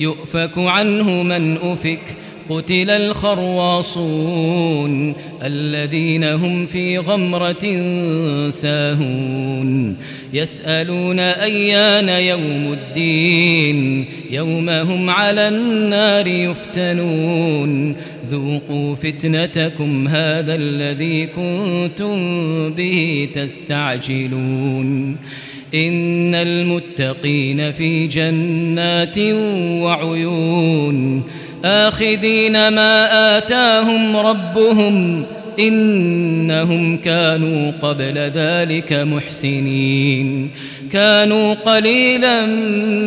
يؤفك عنه من أفك قتل الخراصون الذين هم في غمرة ساهون يسألون أيان يوم الدين يوم هم على النار يفتنون ذوقوا فتنتكم هذا الذي كنتم به تستعجلون إن المتقين في جنات وعيون آخذين ما آتاهم ربهم إنهم كانوا قبل ذلك محسنين كانوا قليلا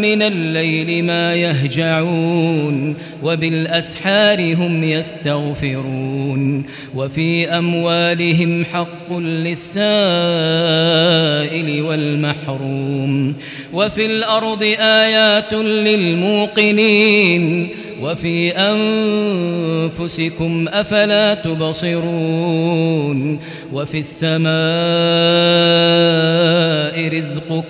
من الليل ما يهجعون وبالأسحار هم يستغفرون وفي أموالهم حق للسائل والمحروم وفي الأرض آيات للموقنين وفي أنفسكم أفلا تبصرون وفي السماء رزقكم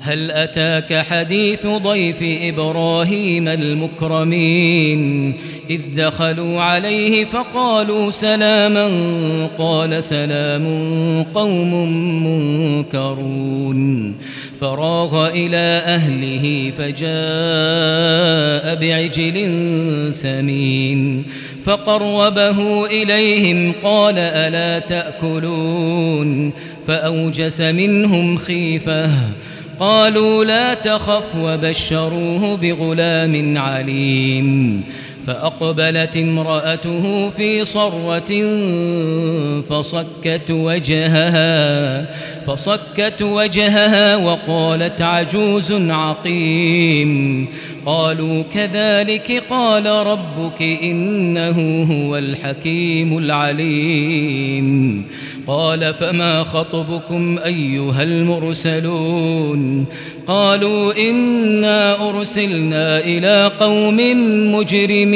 هل أتاك حديث ضيف إبراهيم المكرمين؟ إذ دخلوا عليه فقالوا سلاما قال سلام قوم منكرون. فراغ إلى أهله فجاء بعجل سمين. فقربه إليهم قال ألا تأكلون؟ فأوجس منهم خيفة. قالوا لا تخف وبشروه بغلام عليم. فأقبلت امرأته في صرة فصكت وجهها فصكت وجهها وقالت عجوز عقيم. قالوا كذلك قال ربك إنه هو الحكيم العليم. قال فما خطبكم أيها المرسلون؟ قالوا إنا أرسلنا إلى قوم مجرمين.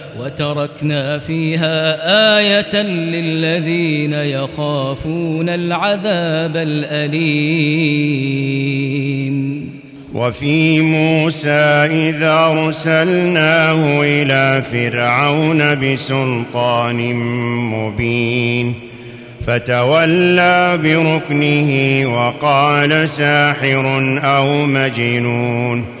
وتركنا فيها آية للذين يخافون العذاب الأليم. وفي موسى إذا أرسلناه إلى فرعون بسلطان مبين فتولى بركنه وقال ساحر أو مجنون.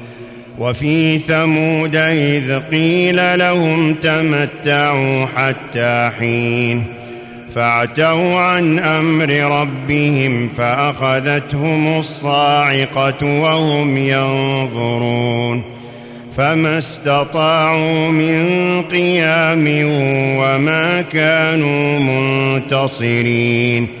وفي ثمود إذ قيل لهم تمتعوا حتى حين فاعتوا عن أمر ربهم فأخذتهم الصاعقة وهم ينظرون فما استطاعوا من قيام وما كانوا منتصرين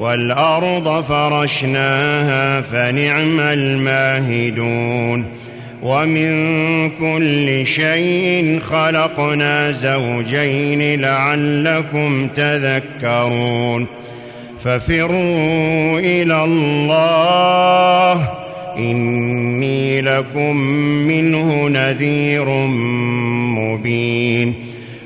والأرض فرشناها فنعم الماهدون ومن كل شيء خلقنا زوجين لعلكم تذكرون ففروا إلى الله إني لكم منه نذير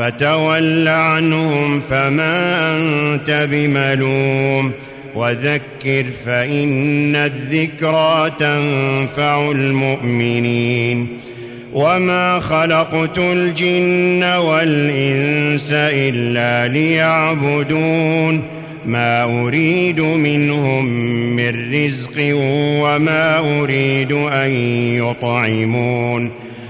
فتول عنهم فما أنت بملوم وذكر فإن الذكرى تنفع المؤمنين وما خلقت الجن والإنس إلا ليعبدون ما أريد منهم من رزق وما أريد أن يطعمون